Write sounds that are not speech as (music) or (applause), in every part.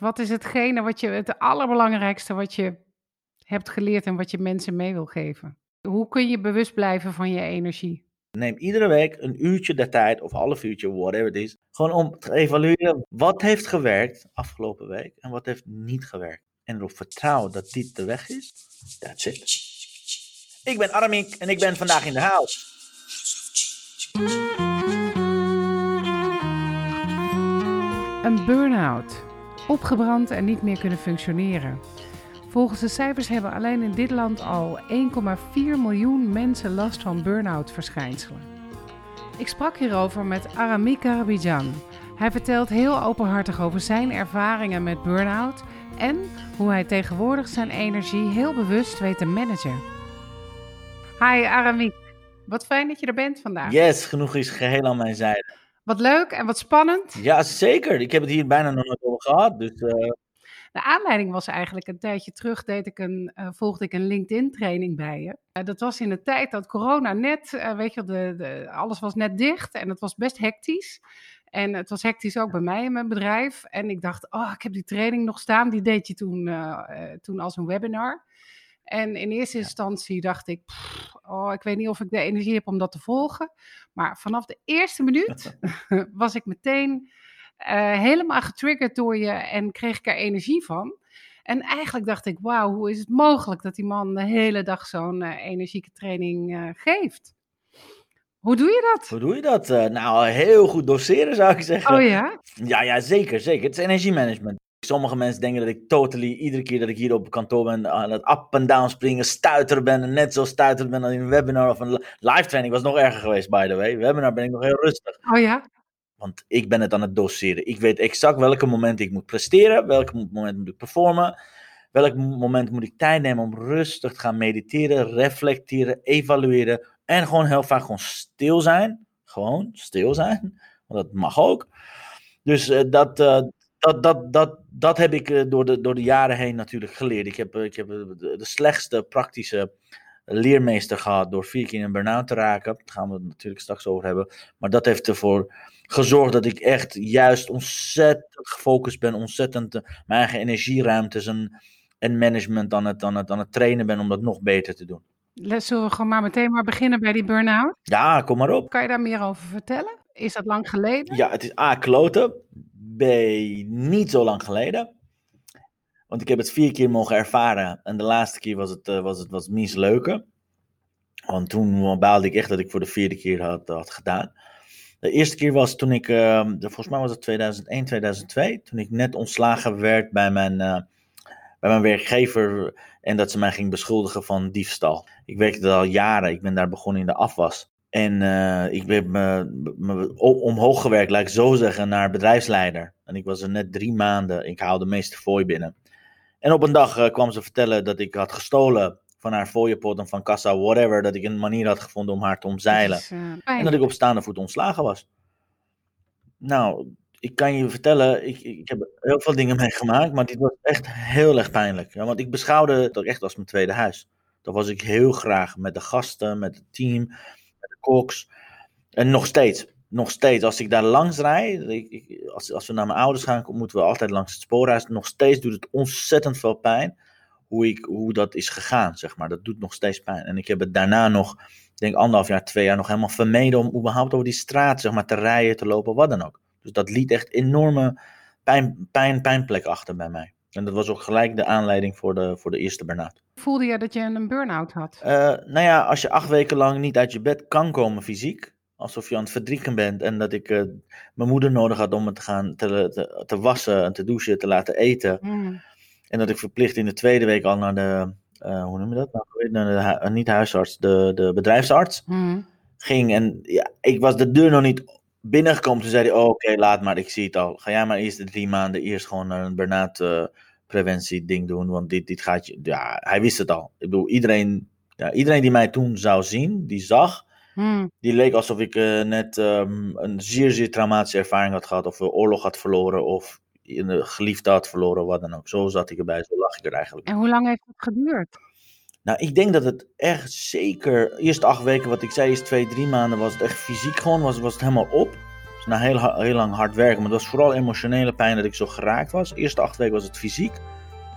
Wat is hetgene wat je het allerbelangrijkste wat je hebt geleerd en wat je mensen mee wil geven? Hoe kun je bewust blijven van je energie? Neem iedere week een uurtje de tijd, of half uurtje, whatever it is. Gewoon om te evalueren wat heeft gewerkt afgelopen week en wat heeft niet gewerkt. En erop vertrouwen dat dit de weg is. That's it. Ik ben Aramiek en ik ben vandaag in de house. Een burn-out. Opgebrand en niet meer kunnen functioneren. Volgens de cijfers hebben alleen in dit land al 1,4 miljoen mensen last van burn-out verschijnselen. Ik sprak hierover met Aramika Rabidjan. Hij vertelt heel openhartig over zijn ervaringen met burn-out en hoe hij tegenwoordig zijn energie heel bewust weet te managen. Hi Aramik, wat fijn dat je er bent vandaag. Yes, genoeg is geheel aan mijn zijde. Wat leuk en wat spannend. Ja, zeker. Ik heb het hier bijna nog nooit over gehad. Dus, uh... De aanleiding was eigenlijk een tijdje terug deed ik een, uh, volgde ik een LinkedIn training bij je. Uh, dat was in de tijd dat corona net, weet je, de, de, alles was net dicht en het was best hectisch. En het was hectisch ook bij mij in mijn bedrijf. En ik dacht, oh, ik heb die training nog staan. Die deed je toen, toen als een webinar. En in eerste instantie dacht ik, pff, oh, ik weet niet of ik de energie heb om dat te volgen. Maar vanaf de eerste minuut (laughs) (laughs) was ik meteen uh, helemaal getriggerd door je en kreeg ik er energie van. En eigenlijk dacht ik, wauw, hoe is het mogelijk dat die man de hele dag zo'n uh, energieke training uh, geeft? Hoe doe je dat? Hoe doe je dat? nou, heel goed doseren zou ik zeggen. Oh ja? Ja, ja zeker, zeker. Het is energiemanagement. Sommige mensen denken dat ik totally, iedere keer dat ik hier op kantoor ben, aan het up en down springen, stuiter ben. En net zo stuiter ben als in een webinar of een live training. Was nog erger geweest, by the way. Webinar ben ik nog heel rustig. Oh ja? Want ik ben het aan het doseren. Ik weet exact welke momenten ik moet presteren, welke moment moet ik performen. Welk moment moet ik tijd nemen om rustig te gaan mediteren, reflecteren, evalueren. En gewoon heel vaak gewoon stil zijn. Gewoon stil zijn. Want dat mag ook. Dus uh, dat, uh, dat, dat, dat, dat heb ik uh, door, de, door de jaren heen natuurlijk geleerd. Ik heb, ik heb de, de slechtste praktische leermeester gehad door vier keer in een burn-out te raken. Daar gaan we het natuurlijk straks over hebben. Maar dat heeft ervoor gezorgd dat ik echt juist ontzettend gefocust ben, ontzettend mijn eigen energieruimtes en, en management aan het, aan, het, aan het trainen ben om dat nog beter te doen. Zullen we gewoon maar meteen maar beginnen bij die burn-out? Ja, kom maar op. Kan je daar meer over vertellen? Is dat lang geleden? Ja, het is A, kloten. Niet zo lang geleden. Want ik heb het vier keer mogen ervaren. En de laatste keer was het, uh, was het was mies leuke. Want toen baalde ik echt dat ik voor de vierde keer had, had gedaan. De eerste keer was toen ik, uh, volgens mij was het 2001, 2002. Toen ik net ontslagen werd bij mijn, uh, bij mijn werkgever. En dat ze mij ging beschuldigen van diefstal. Ik werkte al jaren. Ik ben daar begonnen in de afwas. En uh, ik ben me, me, omhoog gewerkt, laat ik zo zeggen, naar bedrijfsleider. En ik was er net drie maanden. Ik haalde de meeste fooi binnen. En op een dag uh, kwam ze vertellen dat ik had gestolen van haar fooiepot en van kassa, whatever. Dat ik een manier had gevonden om haar te omzeilen. Is, uh, en dat ik op staande voet ontslagen was. Nou, ik kan je vertellen, ik, ik heb heel veel dingen (laughs) meegemaakt, maar dit was echt heel erg pijnlijk. Ja, want ik beschouwde het ook echt als mijn tweede huis. Dat was ik heel graag met de gasten, met het team, koks. En nog steeds, nog steeds, als ik daar langs rijd, als, als we naar mijn ouders gaan, moeten we altijd langs het spoorhuis. Nog steeds doet het ontzettend veel pijn hoe, ik, hoe dat is gegaan, zeg maar. Dat doet nog steeds pijn. En ik heb het daarna nog, denk anderhalf jaar, twee jaar nog helemaal vermeden om überhaupt over die straat, zeg maar, te rijden, te lopen, wat dan ook. Dus dat liet echt enorme pijn, pijn, pijnplek achter bij mij. En dat was ook gelijk de aanleiding voor de, voor de eerste burn-out. Voelde je dat je een burn-out had? Uh, nou ja, als je acht weken lang niet uit je bed kan komen fysiek, alsof je aan het verdrieken bent en dat ik uh, mijn moeder nodig had om me te gaan te, te, te, wassen en te douchen, te laten eten. Mm. En dat ik verplicht in de tweede week al naar de, uh, hoe noem je dat? Nou, naar de, niet huisarts, de, de bedrijfsarts mm. ging. En ja, ik was de deur nog niet binnengekomen. Toen zei hij, oh, oké, laat maar, ik zie het al. Ga jij maar eerst de drie maanden eerst gewoon een burn-out uh, preventie ding doen. Want dit, dit gaat je, ja, hij wist het al. Ik bedoel, iedereen, ja, iedereen die mij toen zou zien, die zag, mm. die leek alsof ik uh, net um, een zeer, zeer traumatische ervaring had gehad. Of oorlog had verloren. Of een geliefde had verloren, wat dan ook. Zo zat ik erbij, zo lag ik er eigenlijk. En hoe lang heeft het geduurd? Nou, ik denk dat het echt zeker, eerst acht weken, wat ik zei, is twee, drie maanden, was het echt fysiek gewoon, was, was het helemaal op. Dus na heel, heel lang hard werken, maar het was vooral emotionele pijn dat ik zo geraakt was. Eerste acht weken was het fysiek.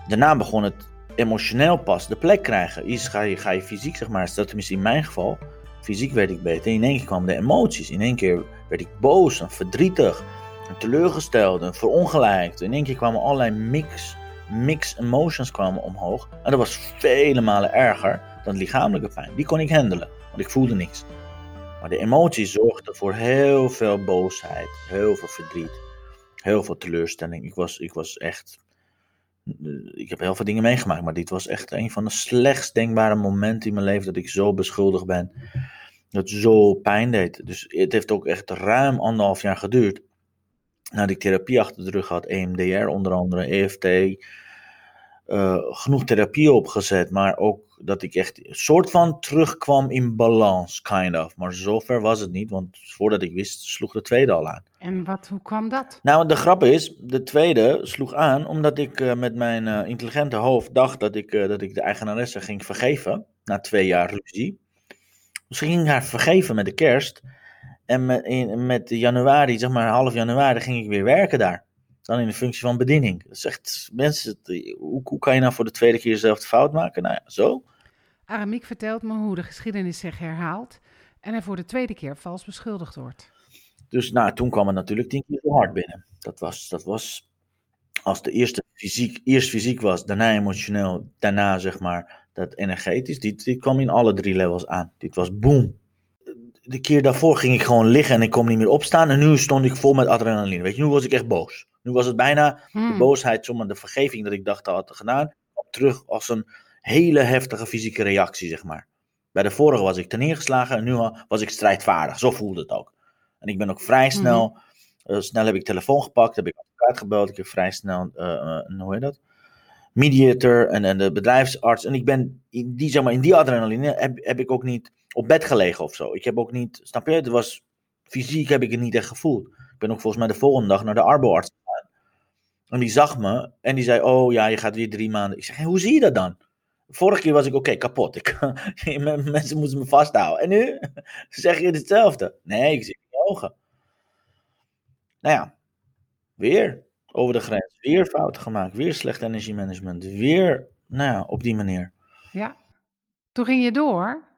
Daarna begon het emotioneel pas de plek krijgen. Eerst ga je, ga je fysiek, zeg maar, dat tenminste in mijn geval, fysiek werd ik beter. In één keer kwamen de emoties. In één keer werd ik boos en verdrietig, en teleurgesteld en verongelijkt. In één keer kwamen allerlei mix, mix emotions kwamen omhoog. En dat was vele malen erger dan lichamelijke pijn. Die kon ik handelen, want ik voelde niks. Maar de emoties zorgden voor heel veel boosheid, heel veel verdriet, heel veel teleurstelling. Ik was, ik was echt. Ik heb heel veel dingen meegemaakt, maar dit was echt een van de slechtst denkbare momenten in mijn leven dat ik zo beschuldigd ben. Dat zo pijn deed. Dus het heeft ook echt ruim anderhalf jaar geduurd. Nadat ik therapie achter de rug had, EMDR onder andere, EFT, uh, genoeg therapie opgezet, maar ook dat ik echt een soort van terugkwam in balans, kind of. Maar zover was het niet, want voordat ik wist, sloeg de tweede al aan. En wat, hoe kwam dat? Nou, de grap is, de tweede sloeg aan omdat ik uh, met mijn uh, intelligente hoofd dacht dat ik, dat ik de eigenaresse ging vergeven, na twee jaar ruzie. Dus ik ging haar vergeven met de kerst. En met, in, met januari, zeg maar half januari, ging ik weer werken daar dan in de functie van bediening. Dat is echt, mensen, hoe, hoe kan je nou voor de tweede keer dezelfde fout maken? Nou ja, zo. Aramiek vertelt me hoe de geschiedenis zich herhaalt en er voor de tweede keer vals beschuldigd wordt. Dus nou, toen kwam het natuurlijk tien keer zo hard binnen. Dat was, dat was als de eerste fysiek, eerst fysiek was, daarna emotioneel, daarna zeg maar dat energetisch. Dit kwam in alle drie levels aan. Dit was boom. De keer daarvoor ging ik gewoon liggen en ik kon niet meer opstaan. En nu stond ik vol met adrenaline. Weet je, nu was ik echt boos. Nu was het bijna de Hmm. boosheid, zomaar de vergeving dat ik dacht dat had gedaan, terug als een hele heftige fysieke reactie, zeg maar. Bij de vorige was ik ten neergeslagen en nu was ik strijdvaardig. Zo voelde het ook. En ik ben ook vrij snel, eh, snel heb ik telefoon gepakt, heb ik advocaat gebeld, ik heb vrij snel, eh, eh, hoe heet dat? Mediator en, en de bedrijfsarts. En ik ben in die, zeg maar, in die adrenaline heb, heb ik ook niet op bed gelegen of zo. Ik heb ook niet, snap je, het was, fysiek heb ik het niet echt gevoeld. Ik ben ook volgens mij de volgende dag naar de arboarts gegaan. En die zag me en die zei, oh ja, je gaat weer drie maanden. Ik zeg, hoe zie je dat dan? Vorige keer was ik oké, kapot. Ik, (laughs) mensen moesten me vasthouden. En nu (laughs) zeg je hetzelfde. Nee, ik zie je ogen. Nou ja, weer over de grens. Weer fouten gemaakt. Weer slecht energiemanagement. Weer, nou ja, op die manier. Ja. Toen ging je door.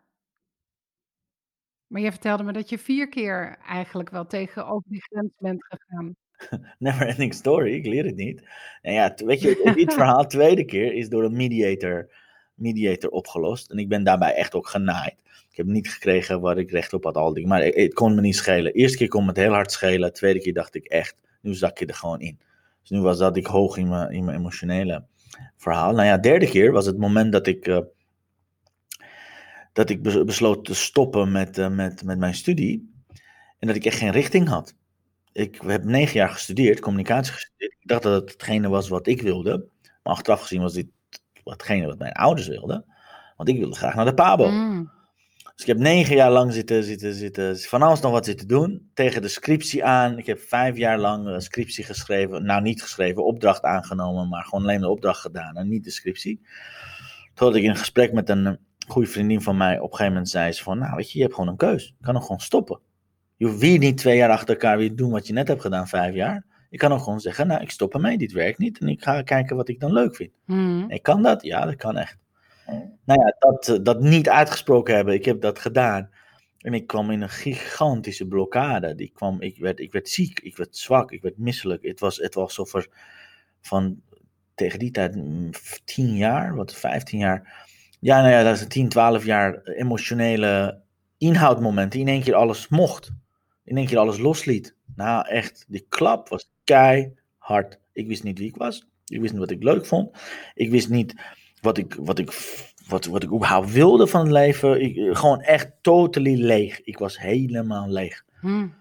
Maar je vertelde me dat je vier keer eigenlijk wel tegen over die grens bent gegaan. (laughs) Never ending story, ik leer het niet. En ja, weet je, dit (laughs) verhaal, tweede keer, is door een mediator, mediator opgelost. En ik ben daarbij echt ook genaaid. Ik heb niet gekregen waar ik recht op had, al die. Maar het, kon me niet schelen. Eerste keer kon het heel hard schelen. Tweede keer dacht ik echt, nu zak je er gewoon in. Dus nu was dat ik hoog in mijn, in mijn emotionele verhaal. Nou ja, derde keer was het moment dat ik, uh, dat ik besloot te stoppen met, uh, met, met mijn studie. En dat ik echt geen richting had. Ik heb negen jaar gestudeerd, communicatie gestudeerd. Ik dacht dat het hetgene was wat ik wilde. Maar achteraf gezien was dit hetgene wat mijn ouders wilden. Want ik wilde graag naar de Pabo. Mm. Dus ik heb negen jaar lang zitten, zitten, zitten, van alles nog wat zitten doen. Tegen de scriptie aan. Ik heb vijf jaar lang een scriptie geschreven. Nou, niet geschreven, opdracht aangenomen. Maar gewoon alleen de opdracht gedaan en niet de scriptie. Totdat ik in een gesprek met een goede vriendin van mij op een gegeven moment zei ze van... Nou, weet je, je hebt gewoon een keus. Je kan ook gewoon stoppen. Je hoeft weer niet twee jaar achter elkaar weer doen wat je net hebt gedaan, vijf jaar. Je kan ook gewoon zeggen, nou, ik stop ermee, dit werkt niet. En ik ga kijken wat ik dan leuk vind. Mm. Ik kan dat? Ja, dat kan echt. Nou ja, dat, dat niet uitgesproken hebben, ik heb dat gedaan. En ik kwam in een gigantische blokkade. Die kwam, ik, werd, ik werd ziek, ik werd zwak, ik werd misselijk. Het was, het was alsof er van tegen die tijd tien jaar, wat vijftien jaar. Ja, nou ja, dat is een tien, twaalf jaar emotionele inhoudmomenten. In één keer alles mocht. In één keer alles losliet. Nou, echt, die klap was keihard. Ik wist niet wie ik was. Ik wist niet wat ik leuk vond. Ik wist niet wat ik, wat ik, wat, wat ik überhaupt wilde van het leven. Ik, gewoon echt totally leeg. Ik was helemaal leeg. Mm.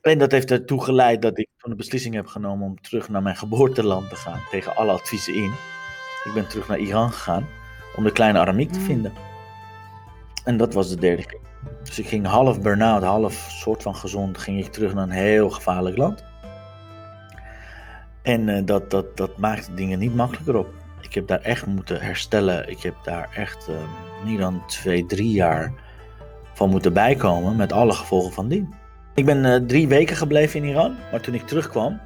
En dat heeft ertoe geleid dat ik toen de beslissing heb genomen om terug naar mijn geboorteland te gaan. Tegen alle adviezen in. Ik ben terug naar Iran gegaan om de kleine Aramiek te Mm. vinden. En dat was de derde keer. Dus ik ging half burn-out, half soort van gezond, ging ik terug naar een heel gevaarlijk land. En uh, dat, dat, dat maakte dingen niet makkelijker op. Ik heb daar echt moeten herstellen. Ik heb daar echt uh, meer dan twee, drie jaar van moeten bijkomen met alle gevolgen van dien. Ik ben uh, drie weken gebleven in Iran, maar toen ik terugkwam,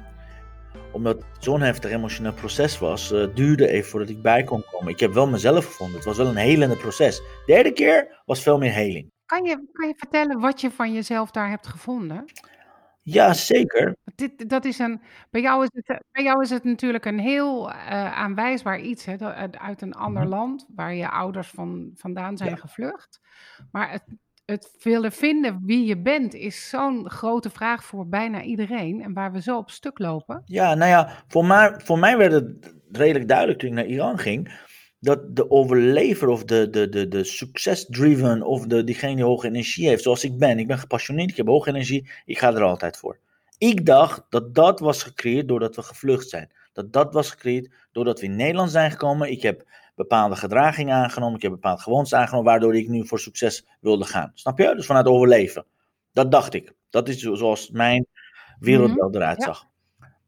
omdat het zo'n heftig emotioneel proces was, uh, duurde even voordat ik bij kon komen. Ik heb wel mezelf gevonden. Het was wel een helende proces. De derde keer was veel meer heling. Kan je, kan je vertellen wat je van jezelf daar hebt gevonden? Ja, zeker. Dit, dat is een, bij, jou is het, bij jou is het natuurlijk een heel uh, aanwijsbaar iets hè, uit een ander Mhm. land waar je ouders van, vandaan zijn Ja. gevlucht. Maar het, het willen vinden wie je bent is zo'n grote vraag voor bijna iedereen en waar we zo op stuk lopen. Ja, nou ja, voor mij, voor mij werd het redelijk duidelijk toen ik naar Iran ging. Dat de overlever of de, de, de, de success-driven of de, diegene die hoge energie heeft, zoals ik ben. Ik ben gepassioneerd, ik heb hoge energie, ik ga er altijd voor. Ik dacht dat dat was gecreëerd doordat we gevlucht zijn. Dat dat was gecreëerd doordat we in Nederland zijn gekomen. Ik heb bepaalde gedragingen aangenomen, ik heb bepaalde gewoontes aangenomen, waardoor ik nu voor succes wilde gaan. Snap je? Dus vanuit overleven. Dat dacht ik. Dat is zo- zoals mijn wereldbeeld eruit ja. zag.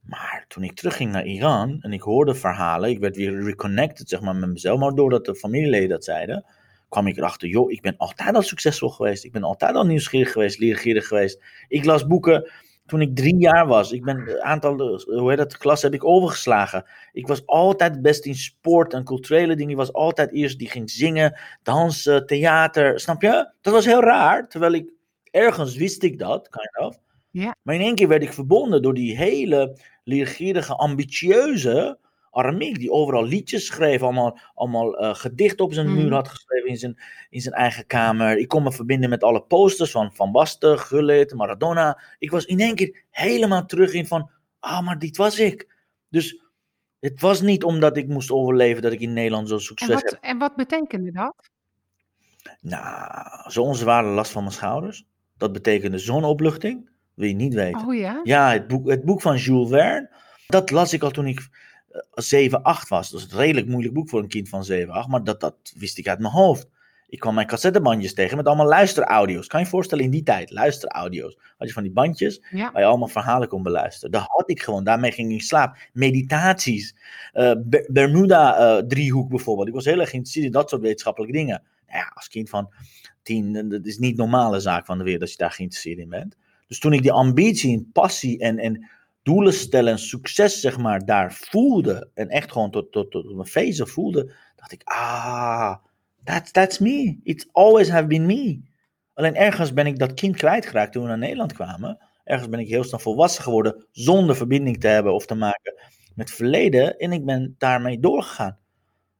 Maar toen ik terugging naar Iran en ik hoorde verhalen, ik werd weer reconnected zeg maar, met mezelf, maar doordat de familieleden dat zeiden, kwam ik erachter, joh, ik ben altijd al succesvol geweest. Ik ben altijd al nieuwsgierig geweest, leergierig geweest. Ik las boeken toen ik drie jaar was. Ik ben een aantal, eh, hoe heet dat, klas heb ik overgeslagen. Ik was altijd het beste in sport en culturele dingen. Ik was altijd eerst die ging zingen, dansen, theater, snap je? Dat was heel raar, terwijl ik, ergens wist ik dat, kind of. Ja. Maar in één keer werd ik verbonden door die hele leergierige, ambitieuze Aramik, die overal liedjes schreef, allemaal, allemaal eh, gedichten op zijn Mhm. muur had geschreven in zijn, in zijn eigen kamer. Ik kon me verbinden met alle posters van Van Basten, Gullit, Maradona. Ik was in één keer helemaal terug in van, ah, maar dit was ik. Dus het was niet omdat ik moest overleven dat ik in Nederland zo En succes wat, heb. en wat betekende dat? Nou, zo'n zware last van mijn schouders. Dat betekende zo'n opluchting. Wil je niet weten. Oh ja? Ja, het boek, het boek van Jules Verne. Dat las ik al toen ik 7, 8 was. Dat is een redelijk moeilijk boek voor een kind van 7, 8. Maar dat, dat wist ik uit mijn hoofd. Ik kwam mijn cassettebandjes tegen met allemaal luisteraudio's. Kan je je voorstellen in die tijd? Luisteraudio's. Had je van die bandjes Ja. waar je allemaal verhalen kon beluisteren. Dat had ik gewoon. Daarmee ging ik slaap. Meditaties. eh, Ber- Bermuda-driehoek bijvoorbeeld. Ik was heel erg geïnteresseerd in dat soort wetenschappelijke dingen. Nou ja, als kind van 10, eh, dat is niet normale zaak van de wereld als je daar geïnteresseerd in bent. Dus toen ik die ambitie en passie en, en doelen stellen en succes, zeg maar, daar voelde. En echt gewoon tot, tot, tot mijn vezel voelde. Dacht ik, ah, that's, that's me. It's always have been me. Alleen ergens ben ik dat kind kwijtgeraakt toen we naar Nederland kwamen. Ergens ben ik heel snel volwassen geworden zonder verbinding te hebben of te maken met verleden. En ik ben daarmee doorgegaan.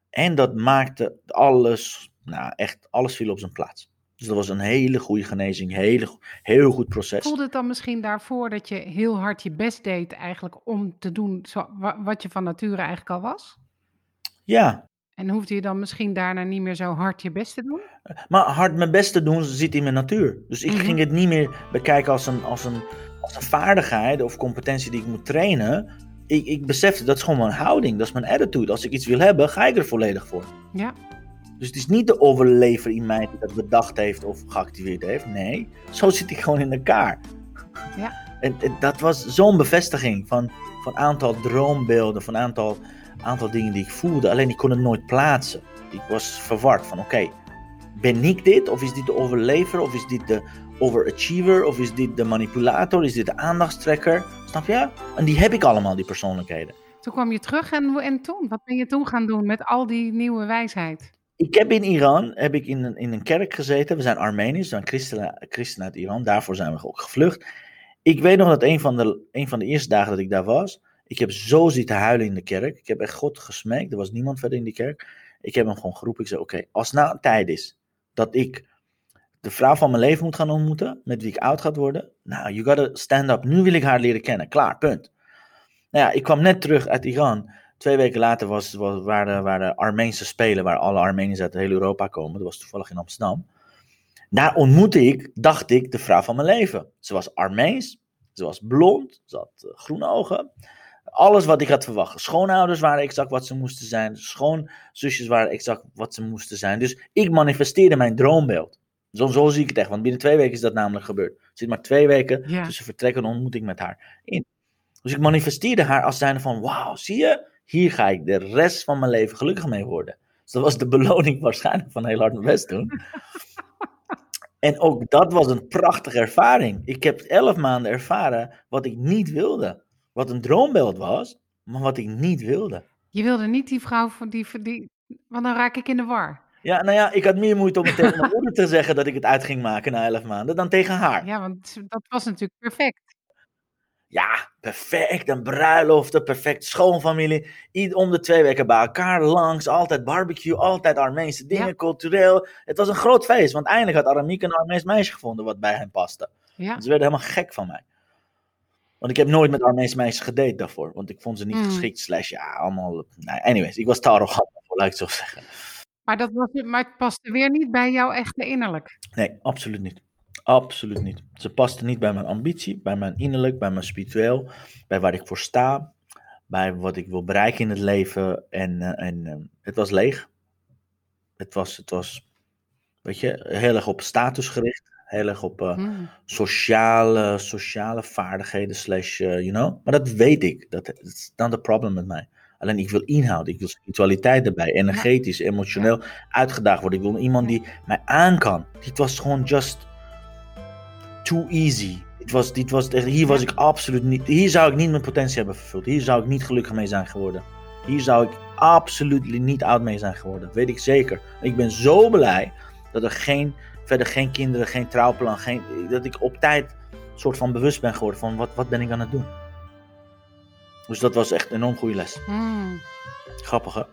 En dat maakte alles, nou echt, alles viel op zijn plaats. Dus dat was een hele goede genezing, hele, heel goed proces. Voelde het dan misschien daarvoor dat je heel hard je best deed eigenlijk om te doen zo, wat je van nature eigenlijk al was? Ja, En hoefde je dan misschien daarna niet meer zo hard je best te doen? maar hard mijn best te doen zit in mijn natuur. Dus ik Mhm. ging het niet meer bekijken als een, als, een, als een vaardigheid of competentie die ik moet trainen. Ik, ik besefte, dat is gewoon mijn houding, dat is mijn attitude. Als ik iets wil hebben, ga ik er volledig voor. Ja. Dus het is niet de overlever in mij die dat bedacht heeft of geactiveerd heeft. Nee, zo zit ik gewoon in elkaar. Ja. (laughs) En, en dat was zo'n bevestiging van van aantal droombeelden, van aantal, aantal dingen die ik voelde. Alleen ik kon het nooit plaatsen. Ik was verward van oké, ben ik dit? Of is dit de overlever? Of is dit de overachiever? Of is dit de manipulator? Is dit de aandachtstrekker? Snap je? En die heb ik allemaal, die persoonlijkheden. Toen kwam je terug en, en toen? Wat ben je toen gaan doen met al die nieuwe wijsheid? Ik heb in Iran heb ik in, een, in een kerk gezeten. We zijn Armeniërs, we zijn christenen, christenen uit Iran. Daarvoor zijn we ook gevlucht. Ik weet nog dat een van, de, een van de eerste dagen dat ik daar was, ik heb zo zitten huilen in de kerk. Ik heb echt God gesmeekt. Er was niemand verder in die kerk. Ik heb hem gewoon geroepen. Ik zei: Oké, als nou tijd is dat ik de vrouw van mijn leven moet gaan ontmoeten, met wie ik oud gaat worden. Nou, you gotta stand up. Nu wil ik haar leren kennen. Klaar, punt. Nou ja, ik kwam net terug uit Iran. Twee weken later was, was, waren, waren Armeense Spelen, waar alle Armeniërs uit heel Europa komen. Dat was toevallig in Amsterdam. Daar ontmoette ik, dacht ik, de vrouw van mijn leven. Ze was Armeens, ze was blond, ze had uh, groene ogen. Alles wat ik had verwacht. Schoonouders waren exact wat ze moesten zijn. Schoonzusjes waren exact wat ze moesten zijn. Dus ik manifesteerde mijn droombeeld. Zo, zo zie ik het echt, want binnen twee weken is dat namelijk gebeurd. Er zit maar twee weken Ja. tussen vertrekken en ontmoeting met haar in. Dus ik manifesteerde haar als zijnde van, wauw, zie je? Hier ga ik de rest van mijn leven gelukkig mee worden. Dus dat was de beloning (laughs) waarschijnlijk van heel hard mijn best doen. (laughs) En ook dat was een prachtige ervaring. Ik heb elf maanden ervaren wat ik niet wilde. Wat een droombeeld was, maar wat ik niet wilde. Je wilde niet die vrouw van die, die want dan raak ik in de war. Ja, nou ja, ik had meer moeite om het tegen mijn moeder te zeggen dat ik het uit ging maken na elf maanden dan tegen haar. Ja, want dat was natuurlijk perfect. Ja, perfect. Een bruiloft, een perfect schoonfamilie. Ieder om de twee weken bij elkaar langs. Altijd barbecue, altijd Armeense dingen, cultureel. Het was een groot feest, want eindelijk had Aramiek een Armeens meisje gevonden wat bij hen paste. Ja. Ze werden helemaal gek van mij. Want ik heb nooit met Armeense meisjes gedate daarvoor. Want ik vond ze niet mm. geschikt. Slash, ja, allemaal. Nou, anyways, ik was te arrogant (laughs) laat ik het zo zeggen. Maar, dat was, maar het paste weer niet bij jouw echte innerlijk? Nee, absoluut niet. Absoluut niet. Ze paste niet bij mijn ambitie, bij mijn innerlijk, bij mijn spiritueel, bij waar ik voor sta, bij wat ik wil bereiken in het leven. En, uh, en uh, het was leeg. Het was, het was, weet je, heel erg op status gericht. Heel erg op uh, hmm. sociale, sociale vaardigheden, slash, you know. Maar dat weet ik. Dat is dan de probleem met mij. Alleen ik wil inhoud, ik wil spiritualiteit erbij, energetisch, emotioneel uitgedaagd worden. Ik wil iemand die mij aan kan. Dit was gewoon just too easy. Dit was, dit was, hier was ik absoluut niet. Hier zou ik niet mijn potentie hebben vervuld. Hier zou ik niet gelukkig mee zijn geworden. Hier zou ik absoluut niet oud mee zijn geworden. Weet ik zeker. Ik ben zo blij dat er geen, verder geen kinderen, geen trouwplan, geen, dat ik op tijd soort van bewust ben geworden van wat, wat ben ik aan het doen. Dus dat was echt een enorm goede les. Hmm. Grappig hè?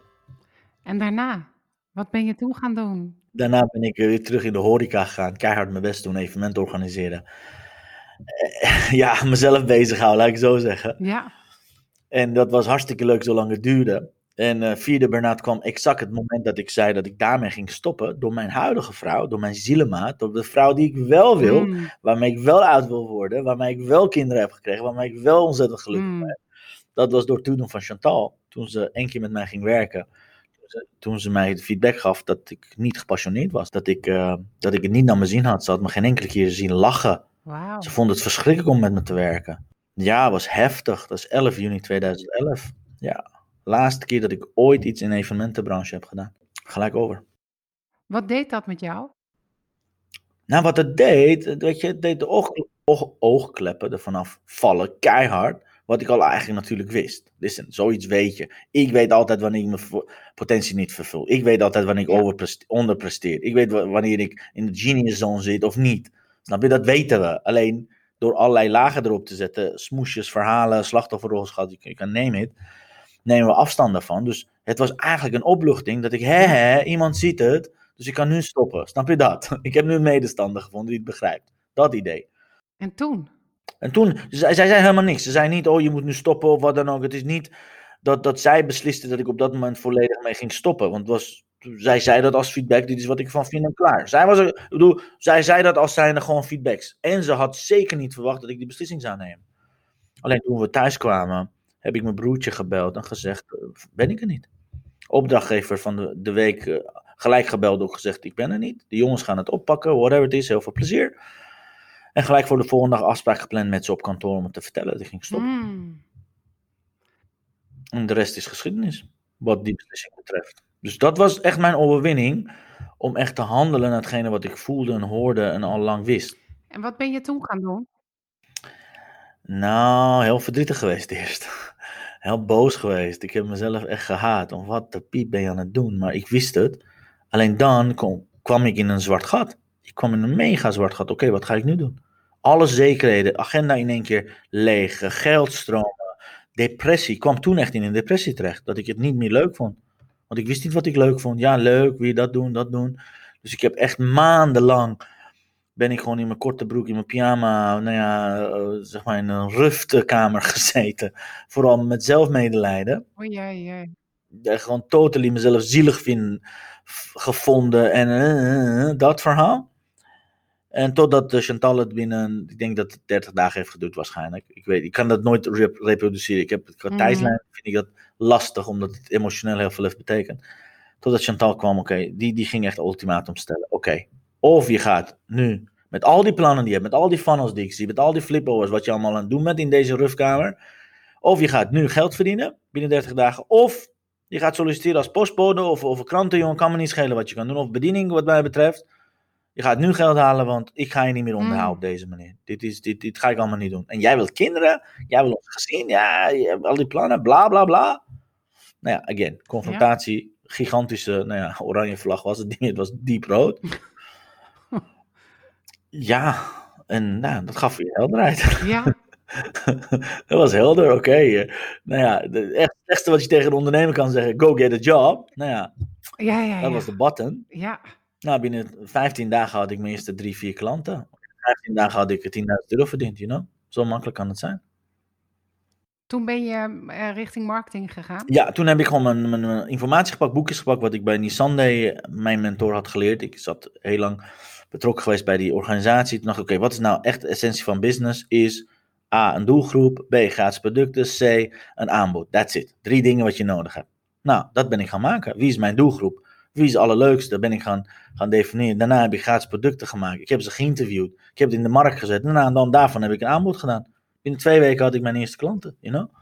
En daarna? Wat ben je toen gaan doen? Daarna ben ik weer terug in de horeca gegaan. Keihard mijn best doen, evenement organiseren. Eh, (laughs) ja, mezelf bezighouden, laat ik zo zeggen. Ja. En dat was hartstikke leuk zolang het duurde. En uh, vierde Bernard kwam exact het moment dat ik zei dat ik daarmee ging stoppen. Door mijn huidige vrouw, door mijn zielemaat. Door de vrouw die ik wel wil. Mm. Waarmee ik wel uit wil worden. Waarmee ik wel kinderen heb gekregen. Waarmee ik wel ontzettend gelukkig mm. ben. Dat was door het toedoen van Chantal. Toen ze één keer met mij ging werken toen ze mij de feedback gaf dat ik niet gepassioneerd was. Dat ik, uh, dat ik het niet naar me zin had. Ze had me geen enkele keer zien lachen. Wow. Ze vond het verschrikkelijk om met me te werken. Ja, was heftig. Dat is 11 juni 2011. Ja, laatste keer dat ik ooit iets in de evenementenbranche heb gedaan. Gelijk over. Wat deed dat met jou? Nou, wat het deed, weet je, het deed de oog, oog, oogkleppen er vanaf vallen, keihard. Wat ik al eigenlijk natuurlijk wist. Listen, zoiets weet je. Ik weet altijd wanneer ik mijn potentie niet vervul. Ik weet altijd wanneer ik onderpresteer. Ik weet wanneer ik in de genius zone zit of niet. Snap je? Dat weten we. Alleen door allerlei lagen erop te zetten, smoesjes, verhalen, slachtofferrol, je kan nemen het, nemen we afstand daarvan. Dus het was eigenlijk een opluchting dat ik, hè, hè, iemand ziet het, dus ik kan nu stoppen. Snap je dat? (laughs) Ik heb nu een medestander gevonden die het begrijpt. Dat idee. En toen? En toen, zij, zei helemaal niks. Ze zei niet, oh je moet nu stoppen of wat dan ook. Het is niet dat, dat zij besliste dat ik op dat moment volledig mee ging stoppen. Want was, zij zei dat als feedback, dit is wat ik van vind en klaar. Zij, was ik zij zei dat als zijnde gewoon feedbacks. En ze had zeker niet verwacht dat ik die beslissing zou nemen. Alleen toen we thuis kwamen, heb ik mijn broertje gebeld en gezegd, eh, ben ik er niet. Opdrachtgever van de, de week uh, gelijk gebeld ook gezegd, ik ben er niet. De jongens gaan het oppakken, whatever het is, heel veel plezier. En gelijk voor de volgende dag afspraak gepland met ze op kantoor om het te vertellen dat ik ging stoppen. Hmm. En de rest is geschiedenis, wat die beslissing betreft. Dus dat was echt mijn overwinning, om echt te handelen naar hetgene wat ik voelde en hoorde en al lang wist. En wat ben je toen gaan doen? Nou, heel verdrietig geweest eerst. Heel boos geweest. Ik heb mezelf echt gehaat. Om wat de piep ben je aan het doen? Maar ik wist het. Alleen dan kwam ik in een zwart gat. Ik kwam in een mega zwart gat. Oké, wat ga ik nu doen? Alle zekerheden, agenda in één keer leeg, geldstromen, depressie. Ik kwam toen echt in een depressie terecht, dat ik het niet meer leuk vond. Want ik wist niet wat ik leuk vond. Ja, leuk, wie dat doen, dat doen. Dus ik heb echt maandenlang, ben ik gewoon in mijn korte broek, in mijn pyjama, nou ja, uh, zeg maar in een ruftekamer (laughs) gezeten. Vooral met zelfmedelijden. Oh ja, ja. Gewoon totally mezelf zielig vinden, gevonden en uh, dat verhaal. En totdat Chantal het binnen, ik denk dat het 30 dagen heeft geduurd waarschijnlijk. Ik weet, ik kan dat nooit reproduceren. Ik heb, qua mm tijdslijn vind ik dat lastig, omdat het emotioneel heel veel heeft betekend. Totdat Chantal kwam, oké, die, die ging echt ultimatum stellen. Oké, of je gaat nu met al die plannen die je hebt, met al die funnels die ik zie, met al die flipovers, wat je allemaal aan het doen bent in deze rufkamer. Of je gaat nu geld verdienen binnen 30 dagen. Of je gaat solliciteren als postbode of, of krantenjongen, kan me niet schelen wat je kan doen. Of bediening wat mij betreft. Je gaat nu geld halen, want ik ga je niet meer onderhouden Mm. op deze manier. Dit, is, dit, dit ga ik allemaal niet doen. En jij wilt kinderen, jij wil ons gezin, ja, je hebt al die plannen, bla bla bla. Nou ja, again, confrontatie, gigantische, nou ja, oranje vlag was het ding, het was diep rood. (laughs) ja, en nou, dat gaf weer helderheid. Ja, (laughs) dat was helder, oké. Nou ja, echt het slechtste wat je tegen een ondernemer kan zeggen, go get a job. Nou ja, ja, ja. dat was de button. ja. Nou, binnen 15 dagen had ik mijn eerste drie, vier klanten. In 15 dagen had ik 10.000 euro verdiend, you know. Zo makkelijk kan het zijn. Toen ben je eh, richting marketing gegaan. Ja, toen heb ik gewoon mijn, mijn, mijn informatie gepakt, boekjes gepakt, wat ik bij Nissan deed, mijn mentor had geleerd. Ik zat heel lang betrokken geweest bij die organisatie. Toen dacht ik, oké, wat is nou echt de essentie van business? Is A, een doelgroep, B, gratis producten, C, een aanbod. That's it. Drie dingen wat je nodig hebt. Nou, dat ben ik gaan maken. Wie is mijn doelgroep? Wie is het allerleukste? Dat ben ik gaan, gaan definiëren. Daarna heb ik gratis producten gemaakt. Ik heb ze geïnterviewd. Ik heb het in de markt gezet. Daarna dan daarvan heb ik een aanbod gedaan. Binnen twee weken had ik mijn eerste klanten, you know.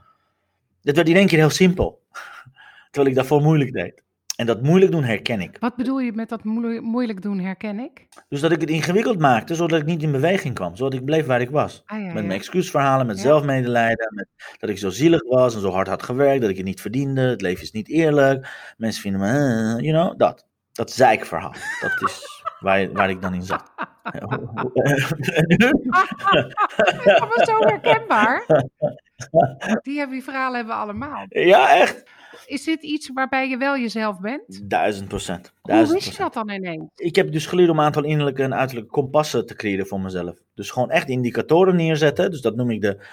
Het werd in één keer heel simpel. (laughs) Terwijl ik daarvoor moeilijk deed. En dat moeilijk doen herken ik. Wat bedoel je met dat moeilijk, doen, herken ik? Dus dat ik het ingewikkeld maakte, zodat ik niet in beweging kwam. Zodat ik bleef waar ik was. Ah, ja, Met mijn excuusverhalen, met Ja. zelfmedelijden, met dat ik zo zielig was en zo hard had gewerkt, dat ik het niet verdiende, het leven is niet eerlijk, mensen vinden me, eh, you know, dat. Dat zeikverhaal, dat is waar, waar ik dan in zat. (laughs) Dat was zo herkenbaar. Die, hebben, die verhalen hebben we allemaal. Ja, echt. Is dit iets waarbij je wel jezelf bent? Duizend procent. Hoe wist je dat dan ineens? Ik heb dus geleerd om een aantal innerlijke en uiterlijke kompassen te creëren voor mezelf. Dus gewoon echt indicatoren neerzetten. Dus dat noem ik de,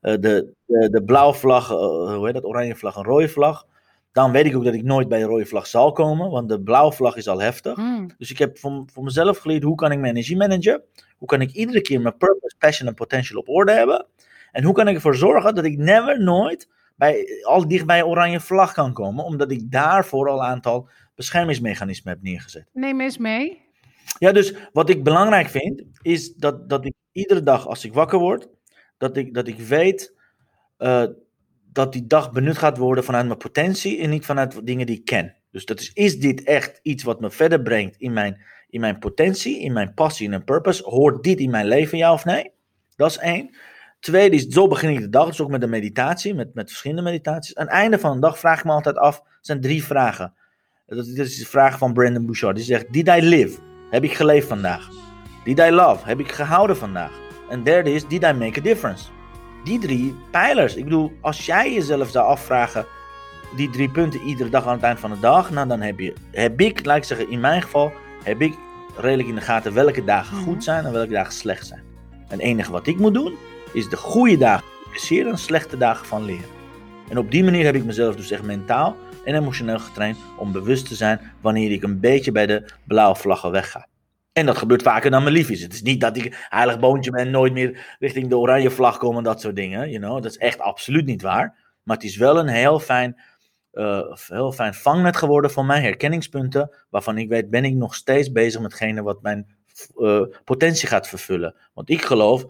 eh, de, de, de blauwe vlag, eh, hoe heet dat, oranje vlag, een rode vlag. Dan weet ik ook dat ik nooit bij de rode vlag zal komen, want de blauwe vlag is al heftig. Hmm. Dus ik heb voor, voor mezelf geleerd hoe kan ik mijn energie managen. Hoe kan ik iedere keer mijn purpose, passion en potential op orde hebben. En hoe kan ik ervoor zorgen dat ik never, nooit bij, al dicht bij oranje vlag kan komen. Omdat ik daarvoor al een aantal beschermingsmechanismen heb neergezet. Neem eens mee. Ja, dus wat ik belangrijk vind, is dat, dat ik iedere dag als ik wakker word, dat ik, dat ik weet eh, dat die dag benut gaat worden vanuit mijn potentie en niet vanuit dingen die ik ken. Dus dat is, is dit echt iets wat me verder brengt in mijn, in mijn potentie, in mijn passie en purpose? Hoort dit in mijn leven, ja of nee? Dat is één. Tweede is, zo begin ik de dag, dus ook met een meditatie, met, met verschillende meditaties. Aan het einde van de dag vraag ik me altijd af, het zijn drie vragen. Dat is dat is de vraag van Brandon Bouchard. Die zegt, did I live? Heb ik geleefd vandaag? Did I love? Heb ik gehouden vandaag? En derde is, did I make a difference? Die drie pijlers. Ik bedoel, als jij jezelf zou afvragen, die drie punten iedere dag aan het eind van de dag, nou dan heb je, heb ik, laat ik zeggen, in mijn geval, heb ik redelijk in de gaten welke dagen Mhm. goed zijn en welke dagen slecht zijn. En het enige wat ik moet doen, is de goede dagen appreciëren en slechte dagen van leren. En op die manier heb ik mezelf dus echt mentaal en emotioneel getraind om bewust te zijn wanneer ik een beetje bij de blauwe vlaggen wegga. En dat gebeurt vaker dan me lief is. Het is niet dat ik heilig boontje ben en nooit meer richting de oranje vlag kom en dat soort dingen. You know? Dat is echt absoluut niet waar. Maar het is wel een heel fijn, eh, heel fijn vangnet geworden voor mij, herkenningspunten, waarvan ik weet, ben ik nog steeds bezig met hetgene wat mijn eh, potentie gaat vervullen. Want ik geloof,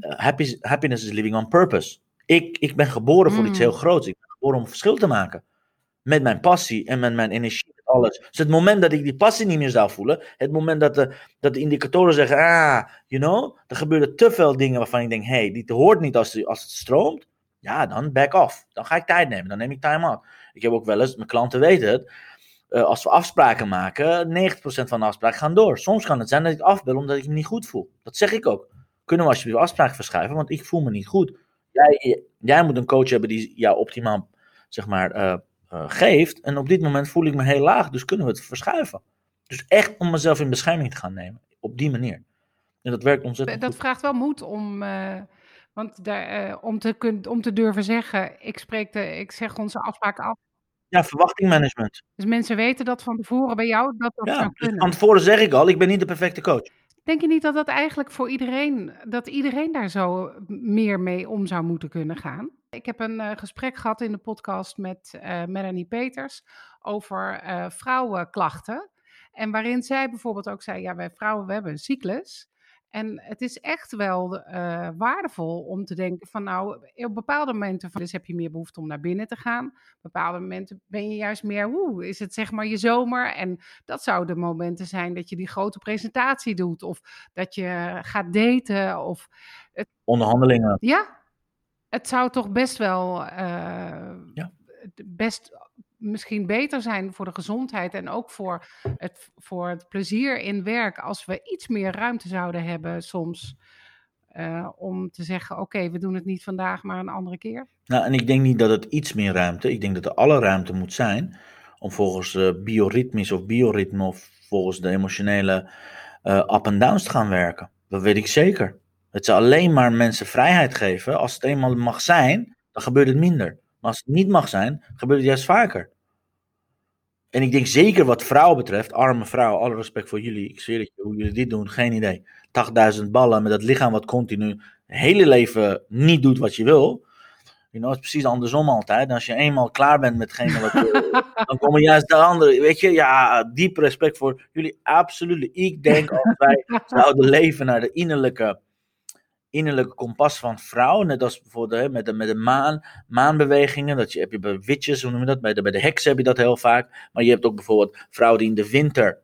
happy, happiness is living on purpose. Ik, ik ben geboren voor iets Mm. heel groots. Ik ben geboren om verschil te maken. Met mijn passie en met mijn energie, met alles. Dus het moment dat ik die passie niet meer zou voelen, het moment dat de, dat de indicatoren zeggen, ah, you know, er gebeuren te veel dingen waarvan ik denk, hey, dit hoort niet als, als het stroomt. Ja, dan back off. Dan ga ik tijd nemen. Dan neem ik time out. Ik heb ook wel eens, mijn klanten weten het, eh, als we afspraken maken, 90% van de afspraken gaan door. Soms kan het zijn dat ik afbel omdat ik me niet goed voel. Dat zeg ik ook. Kunnen we alsjeblieft afspraken verschuiven, want ik voel me niet goed. Jij, jij moet een coach hebben die jou optimaal, zeg maar, eh, eh, geeft. En op dit moment voel ik me heel laag, dus kunnen we het verschuiven. Dus echt om mezelf in bescherming te gaan nemen. Op die manier. En dat werkt ontzettend Dat goed. vraagt wel moed om, want daar, om, te kun, om te durven zeggen, ik, spreek de, ik zeg onze afspraken af. Ja, verwachtingmanagement. Dus mensen weten dat van tevoren bij jou dat dat Ja, zou dus van tevoren zeg ik al, ik ben niet de perfecte coach. Denk je niet dat dat eigenlijk voor iedereen, dat iedereen daar zo meer mee om zou moeten kunnen gaan? Ik heb een eh, gesprek gehad in de podcast met eh, Melanie Peters over eh, vrouwenklachten. En waarin zij bijvoorbeeld ook zei, ja, wij vrouwen, we hebben een cyclus. En het is echt wel uh, waardevol om te denken van nou, op bepaalde momenten van, dus heb je meer behoefte om naar binnen te gaan. Op bepaalde momenten ben je juist meer, hoe is het zeg maar je zomer? En dat zouden momenten zijn dat je die grote presentatie doet of dat je gaat daten of... Het, Onderhandelingen. Ja, het zou toch best wel uh, ja. best misschien beter zijn voor de gezondheid en ook voor het, voor het plezier in werk als we iets meer ruimte zouden hebben soms. Uh, om te zeggen, oké, we doen het niet vandaag, maar een andere keer. Nou, en ik denk niet dat het iets meer ruimte, ik denk dat er alle ruimte moet zijn om volgens uh, bioritmes of bioritme of volgens de emotionele uh, up en downs te gaan werken. Dat weet ik zeker. Het zal alleen maar mensen vrijheid geven. Als het eenmaal mag zijn, dan gebeurt het minder. Maar als het niet mag zijn, gebeurt het juist vaker. En ik denk zeker wat vrouwen betreft, arme vrouwen, alle respect voor jullie. Ik zweer het je, hoe jullie dit doen, geen idee. 8000 ballen met dat lichaam wat continu het hele leven niet doet wat je wil. You know, het is precies andersom altijd. Als je eenmaal klaar bent met hetgene wat (laughs) dan komen juist de andere. Weet je, ja, diep respect voor jullie, absoluut. Ik denk als wij zouden leven naar de innerlijke innerlijke kompas van vrouw. Net als bijvoorbeeld hè, met, de, met de maan, maanbewegingen. Dat je, heb je bij witches, hoe noem je dat? Bij de, bij de heksen heb je dat heel vaak. Maar je hebt ook bijvoorbeeld vrouwen die in de winter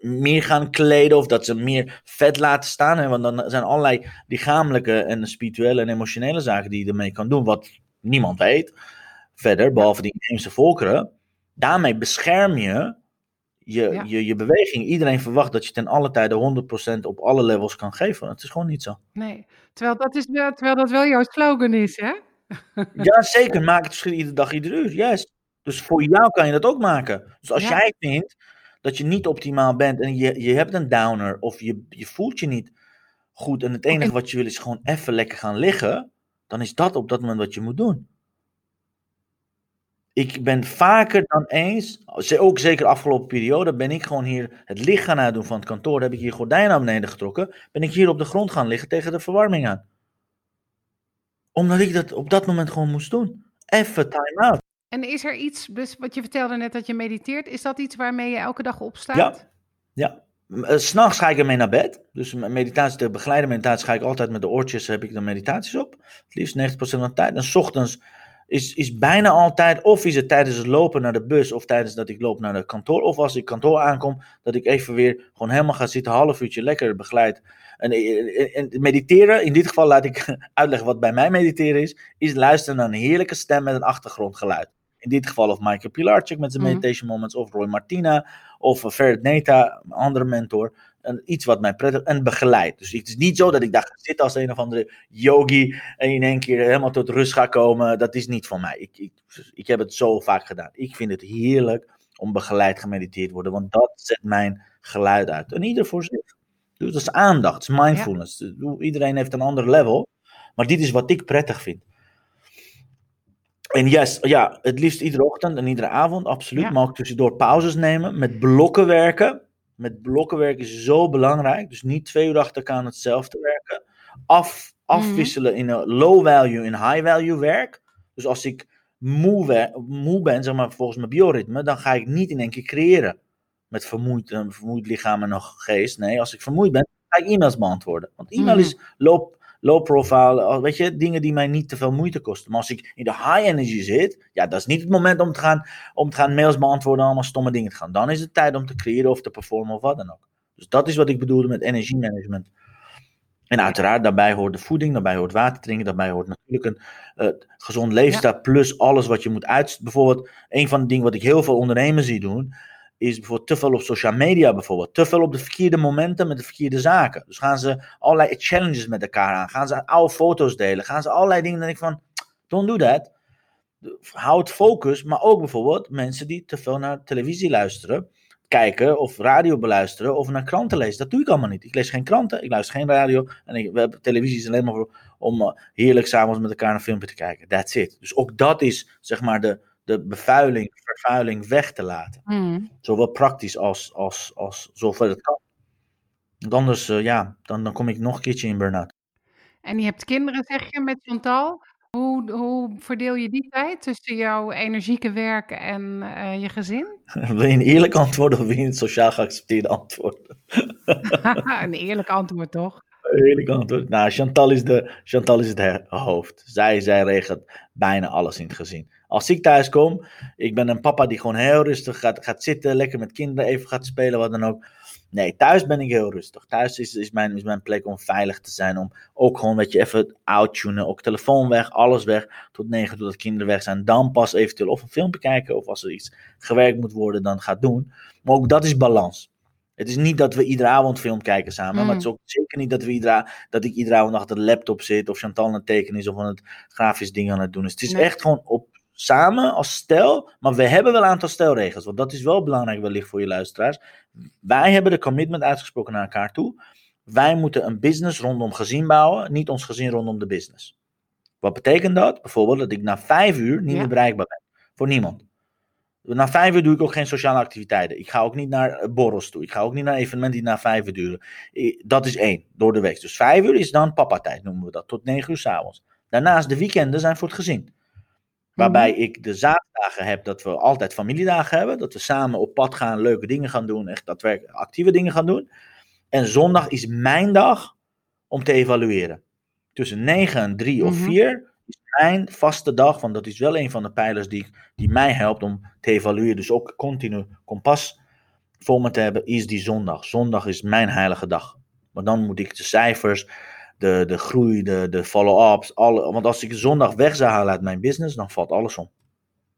meer gaan kleden of dat ze meer vet laten staan. Hè, want dan zijn allerlei lichamelijke en spirituele en emotionele zaken die je ermee kan doen. Wat niemand weet. Verder, behalve die inheemse volkeren. Daarmee bescherm je je, je, je beweging. Iedereen verwacht dat je ten alle tijde 100% op alle levels kan geven. Het is gewoon niet zo. Nee, terwijl dat, is wel, terwijl dat wel jouw slogan is, hè? ja, zeker. Maak het verschil iedere dag, iedere uur. Juist. Dus voor jou kan je dat ook maken. Dus als jij vindt dat je niet optimaal bent en je, je hebt een downer of je, je voelt je niet goed en het enige wat je wil is gewoon even lekker gaan liggen, dan is dat op dat moment wat je moet doen ik ben vaker dan eens, ook zeker de afgelopen periode, ben ik gewoon hier het licht gaan uitdoen van het kantoor. Heb ik hier gordijnen naar beneden getrokken. Ben ik hier op de grond gaan liggen tegen de verwarming aan. Omdat ik dat op dat moment gewoon moest doen. Even time out. En is er iets, dus wat je vertelde net dat je mediteert, is dat iets waarmee je elke dag opstaat? Ja, ja. Eh, s'nachts ga ik ermee naar bed. Dus meditatie, de begeleide meditatie ga ik altijd met de oortjes, heb ik de meditaties op. Het liefst 90% van de tijd. En s ochtends is, is bijna altijd, of is het tijdens het lopen naar de bus, of tijdens dat ik loop naar de kantoor, of als ik kantoor aankom, dat ik even weer gewoon helemaal ga zitten, een half uurtje lekker begeleid. En, en, mediteren, in dit geval laat ik (laughs) uitleggen wat bij mij mediteren is, is luisteren naar een heerlijke stem met een achtergrondgeluid. In dit geval of Michael Pilarczyk met zijn mhm. meditation moments, of Roy Martina, of Ferret Neta, een andere mentor iets wat mij prettig en begeleid. Dus het is niet zo dat ik daar zit als een of andere yogi en in één keer helemaal tot rust ga komen. Dat is niet van mij. Ik, ik, ik heb het zo vaak gedaan. Ik vind het heerlijk om begeleid gemediteerd te worden, want dat zet mijn geluid uit. En ieder voor zich. Dus dat is aandacht, dat is mindfulness. Iedereen heeft een ander level, maar dit is wat ik prettig vind. En yes, ja, het liefst iedere ochtend en iedere avond, absoluut. Maar ook tussendoor pauzes nemen, met blokken werken met blokken werken is zo belangrijk. Dus niet twee uur achter elkaar hetzelfde werken. Af, afwisselen in een low value en high value werk. Dus als ik moe, moe ben, zeg maar volgens mijn bioritme, dan ga ik niet in één keer creëren. Met vermoeid, vermoeid lichaam en nog geest. Nee, als ik vermoeid ben, ga ik e-mails beantwoorden. Want e-mail is low, low profile, weet je, dingen die mij niet te veel moeite kosten. Maar als ik in de high energy zit, ja, dat is niet het moment om te gaan, om te gaan mails beantwoorden, allemaal stomme dingen te gaan. Dan is het tijd om te creëren of te performen of wat dan ook. Dus dat is wat ik bedoelde met energiemanagement. En uiteraard, daarbij hoort de voeding, daarbij hoort water drinken, daarbij hoort natuurlijk een uh, gezond leefstijl, plus alles wat je moet uit. Bijvoorbeeld, een van de dingen wat ik heel veel ondernemers zie doen, is bijvoorbeeld te veel op social media bijvoorbeeld. Te veel op de verkeerde momenten met de verkeerde zaken. Dus gaan ze allerlei challenges met elkaar aan. Gaan ze oude foto's delen. Gaan ze allerlei dingen. Dan denk ik van, don't do that. Houd focus. Maar ook bijvoorbeeld mensen die te veel naar televisie luisteren. Kijken of radio beluisteren of naar kranten lezen. Dat doe ik allemaal niet. Ik lees geen kranten, ik luister geen radio. En ik, we hebben televisie alleen maar om uh, heerlijk s'avonds met elkaar een filmpje te kijken. That's it. Dus ook dat is zeg maar de, de bevuiling, vervuiling weg te laten. Mm. Zowel praktisch als, als, als zover het kan. Want anders, uh, ja, dan, dan kom ik nog een keertje in burn-out. En je hebt kinderen, zeg je, met Chantal. Hoe, hoe verdeel je die tijd tussen jouw energieke werk en uh, je gezin? (laughs) wil je een eerlijk antwoord of wil je een sociaal geaccepteerde antwoord? (laughs) een eerlijk antwoord, toch? Eerlijk antwoord. Nou, Chantal is, de, Chantal is het hoofd. Zij, zij regelt bijna alles in het gezin. Als ik thuis kom, ik ben een papa die gewoon heel rustig gaat, gaat zitten, lekker met kinderen even gaat spelen, wat dan ook. Nee, thuis ben ik heel rustig. Thuis is, is, mijn, is mijn plek om veilig te zijn. Om ook gewoon, dat je, even outtunen. Ook telefoon weg, alles weg. Tot negen, totdat kinderen weg zijn. Dan pas eventueel of een filmpje kijken. Of als er iets gewerkt moet worden, dan gaat doen. Maar ook dat is balans. Het is niet dat we iedere avond film kijken samen. Maar het is mm. ook zeker niet dat, we iedere, dat ik iedere avond achter de laptop zit. Of Chantal aan het tekenen is. Of aan het grafisch ding aan het doen is. Het is echt gewoon op samen als stel, maar we hebben wel een aantal stelregels. Want dat is wel belangrijk wellicht voor je luisteraars. Wij hebben de commitment uitgesproken naar elkaar toe. Wij moeten een business rondom gezin bouwen, niet ons gezin rondom de business. Wat betekent dat? Bijvoorbeeld dat ik na vijf uur niet meer bereikbaar ben. Voor niemand. Na vijf uur doe ik ook geen sociale activiteiten. Ik ga ook niet naar borrels toe. Ik ga ook niet naar evenementen die na vijf uur duren. Dat is één, door de week. Dus vijf uur is dan papa-tijd, noemen we dat. Tot negen uur s'avonds. Daarnaast de weekenden zijn voor het gezin. Waarbij mhm. ik de zaterdagen heb dat we altijd familiedagen hebben. Dat we samen op pad gaan, leuke dingen gaan doen, echt daadwerkelijk actieve dingen gaan doen. En zondag is mijn dag om te evalueren. Tussen 9 en 3 of 4 mhm. is mijn vaste dag, want dat is wel een van de pijlers die, die mij helpt om te evalueren. Dus ook continu kompas voor me te hebben, is die zondag. Zondag is mijn heilige dag. Maar dan moet ik de cijfers, de, de groei, de, de follow-ups. Alle, want als ik zondag weg zou halen uit mijn business, dan valt alles om.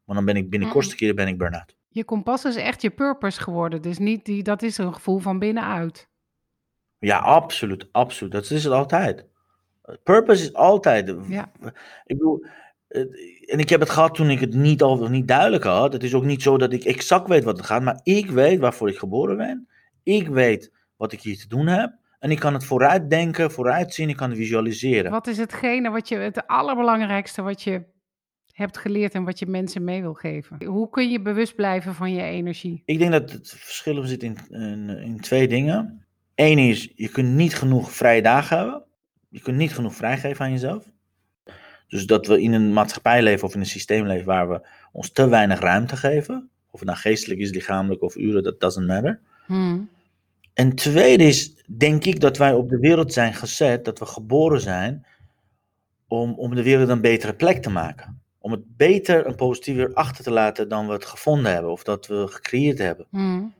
Want dan ben ik binnen kortste keer ben ik burn-out. Je kompas is echt je purpose geworden. Dus niet die, dat is een gevoel van binnenuit. Ja, absoluut, absoluut. Dat is het altijd. Purpose is altijd. Ja. Ik bedoel, en ik heb het gehad toen ik het niet, al, niet duidelijk had. Het is ook niet zo dat ik exact weet wat het gaat, maar ik weet waarvoor ik geboren ben. Ik weet wat ik hier te doen heb. En ik kan het vooruitdenken, vooruitzien, ik kan het visualiseren. Wat is hetgene wat je, het allerbelangrijkste wat je hebt geleerd en wat je mensen mee wil geven? Hoe kun je bewust blijven van je energie? Ik denk dat het verschil zit in, in, in twee dingen. Eén is, je kunt niet genoeg vrije dagen hebben. Je kunt niet genoeg vrijgeven aan jezelf. Dus dat we in een maatschappij leven of in een systeem leven waar we ons te weinig ruimte geven. Of het nou geestelijk is, lichamelijk of uren, dat doesn't matter. Hmm. En tweede is, denk ik, dat wij op de wereld zijn gezet, dat we geboren zijn om, om de wereld een betere plek te maken. Om het beter en positiever achter te laten dan we het gevonden hebben of dat we gecreëerd hebben. Hmm.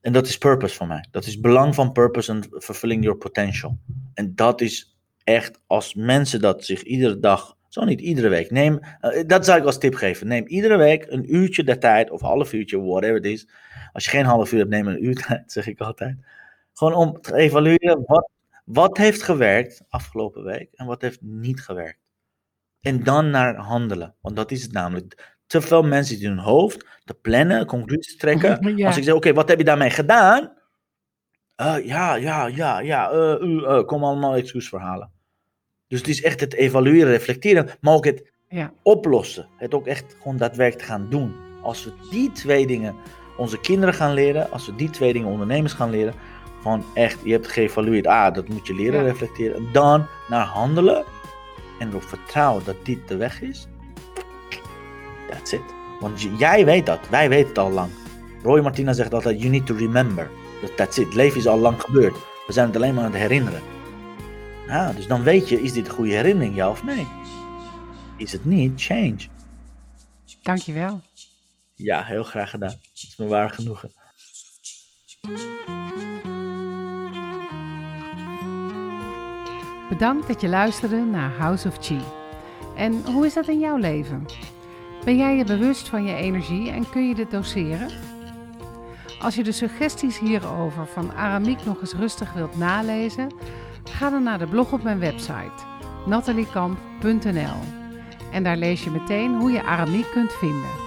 En dat is purpose voor mij. Dat is belang van purpose en fulfilling your potential. En dat is echt, als mensen dat zich iedere dag, zo niet iedere week, neem, uh, dat zou ik als tip geven. Neem iedere week een uurtje de tijd, of half uurtje, whatever it is. Als je geen half uur hebt, neem een uur (laughs) tijd, zeg ik altijd. Gewoon om te evalueren wat, wat heeft gewerkt afgelopen week en wat heeft niet gewerkt. En dan naar handelen. Want dat is het namelijk. Te veel mensen die hun hoofd te plannen, conclusies trekken. Als ik zeg, oké, wat heb je daarmee gedaan? Uh, ja, ja, ja, ja, uh, kom allemaal excuusverhalen. Dus het is echt het evalueren, reflecteren, maar ook het ja. oplossen. Het ook echt gewoon daadwerkelijk gaan doen. Als we die twee dingen onze kinderen gaan leren, als we die twee dingen ondernemers gaan leren, van echt, je hebt geëvalueerd, ah, dat moet je leren reflecteren. Dan naar handelen en erop vertrouwen dat dit de weg is. That's it. Want jij weet dat, wij weten het al lang. Roy Martina zegt altijd, you need to remember. That's it, leven is al lang gebeurd. We zijn het alleen maar aan het herinneren. Nou, dus dan weet je, is dit een goede herinnering, ja of nee? Is het niet, change. Dankjewel. Ja, heel graag gedaan. Het is me waar genoegen. Bedankt dat je luisterde naar House of Chi. En hoe is dat in jouw leven? Ben jij je bewust van je energie en kun je dit doseren? Als je de suggesties hierover van Aramiek nog eens rustig wilt nalezen, ga dan naar de blog op mijn website nataliekamp.nl en daar lees je meteen hoe je Aramiek kunt vinden.